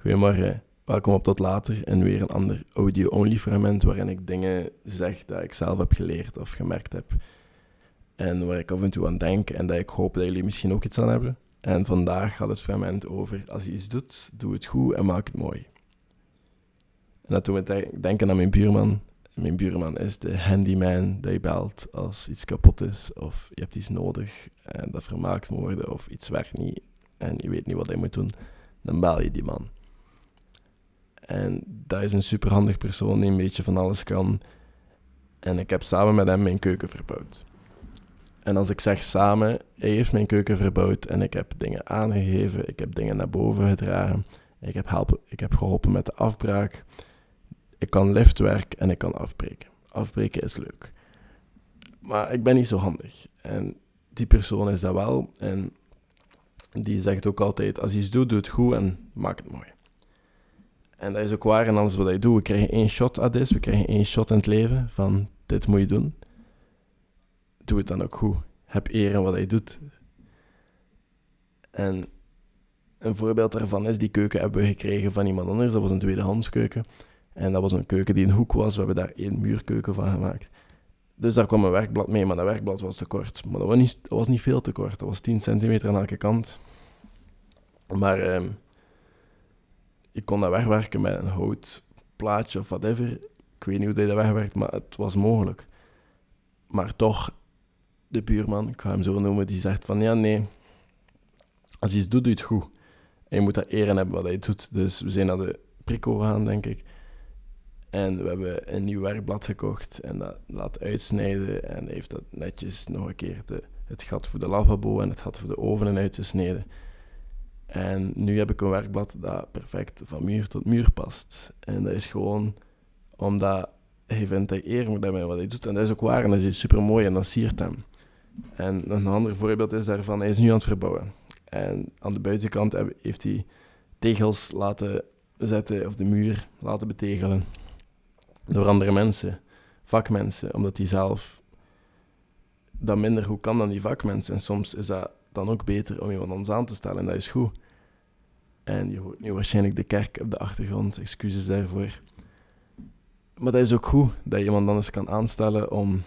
Goedemorgen, welkom op Tot Later en weer een ander audio-only fragment waarin ik dingen zeg dat ik zelf heb geleerd of gemerkt heb. En waar ik af en toe aan denk en dat ik hoop dat jullie misschien ook iets aan hebben. En vandaag gaat het fragment over, als je iets doet, doe het goed en maak het mooi. En dat doet me denken aan mijn buurman. Mijn buurman is de handyman dat je belt als iets kapot is of je hebt iets nodig en dat vermaakt moet worden of iets werkt niet en je weet niet wat je moet doen. Dan bel je die man. En dat is een superhandig persoon die een beetje van alles kan. En ik heb samen met hem mijn keuken verbouwd. En als ik zeg samen, hij heeft mijn keuken verbouwd en ik heb dingen aangegeven, ik heb dingen naar boven gedragen, ik heb, helpen, ik heb geholpen met de afbraak. Ik kan liftwerk en ik kan afbreken. Afbreken is leuk. Maar ik ben niet zo handig. En die persoon is dat wel. En die zegt ook altijd, als je iets doet, doe het goed en maak het mooi. En dat is ook waar in alles wat ik doe. We krijgen één shot at this, we krijgen één shot in het leven van dit moet je doen. Doe het dan ook goed. Heb eer in wat hij doet. En een voorbeeld daarvan is, die keuken hebben we gekregen van iemand anders. Dat was een tweedehands keuken. En dat was een keuken die een hoek was. We hebben daar één muurkeuken van gemaakt. Dus daar kwam een werkblad mee, maar dat werkblad was te kort. Maar dat was niet, was niet veel te kort. Dat was 10 centimeter aan elke kant. Maar eh, je kon dat wegwerken met een houtplaatje of whatever. Ik weet niet hoe dat wegwerkt, maar het was mogelijk. Maar toch, de buurman, ik ga hem zo noemen, die zegt van ja, nee. Als je iets doet, doe het goed. En je moet dat eren hebben wat hij doet. Dus we zijn naar de prikko gaan, denk ik. En we hebben een nieuw werkblad gekocht en dat laat uitsnijden. En heeft dat netjes nog een keer de, het gat voor de lavabo en het gat voor de oven uitgesneden. En nu heb ik een werkblad dat perfect van muur tot muur past. En dat is gewoon omdat hij vindt dat eer moet hebben wat hij doet. En dat is ook waar en dat is super mooi en dat siert hem. En een ander voorbeeld is daarvan, hij is nu aan het verbouwen. En aan de buitenkant heeft hij tegels laten zetten, of de muur laten betegelen door andere mensen, vakmensen, omdat hij zelf dat minder goed kan dan die vakmensen. En soms is dat dan ook beter om iemand anders aan te stellen en dat is goed. En je hoort nu waarschijnlijk de kerk op de achtergrond, excuses daarvoor. Maar dat is ook goed dat je iemand anders kan aanstellen om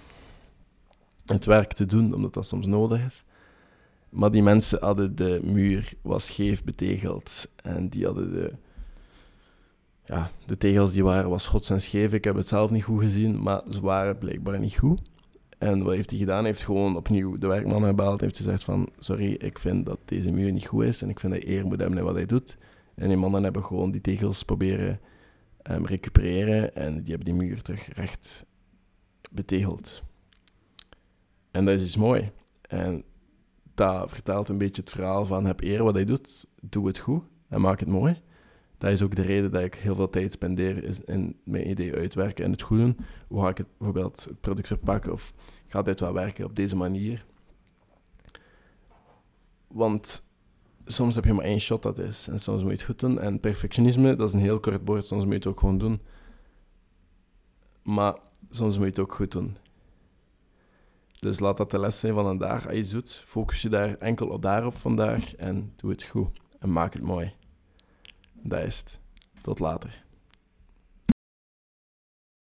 het werk te doen, omdat dat soms nodig is. Maar die mensen hadden de muur was scheef betegeld en die hadden de ja, de tegels die waren was gods en scheef. Ik heb het zelf niet goed gezien, maar ze waren blijkbaar niet goed. En wat heeft hij gedaan? Hij heeft gewoon opnieuw de werkman gebeld. heeft gezegd van, sorry, ik vind dat deze muur niet goed is. En ik vind dat eer moet hebben wat hij doet. En die mannen hebben gewoon die tegels proberen um, recupereren. En die hebben die muur terug recht betegeld. En dat is iets mooi. En dat vertelt een beetje het verhaal van, heb eer wat hij doet. Doe het goed en maak het mooi dat is ook de reden dat ik heel veel tijd spendeer in mijn idee uitwerken en het goed doen. Hoe ga ik het, bijvoorbeeld het product verpakken of ga dit wel werken op deze manier? Want soms heb je maar één shot dat is en soms moet je het goed doen. En perfectionisme, dat is een heel kort bord, soms moet je het ook gewoon doen. Maar soms moet je het ook goed doen. Dus laat dat de les zijn van vandaag. Als je doet, focus je daar enkel op daarop vandaag en doe het goed. En maak het mooi. Dat is het. Tot later.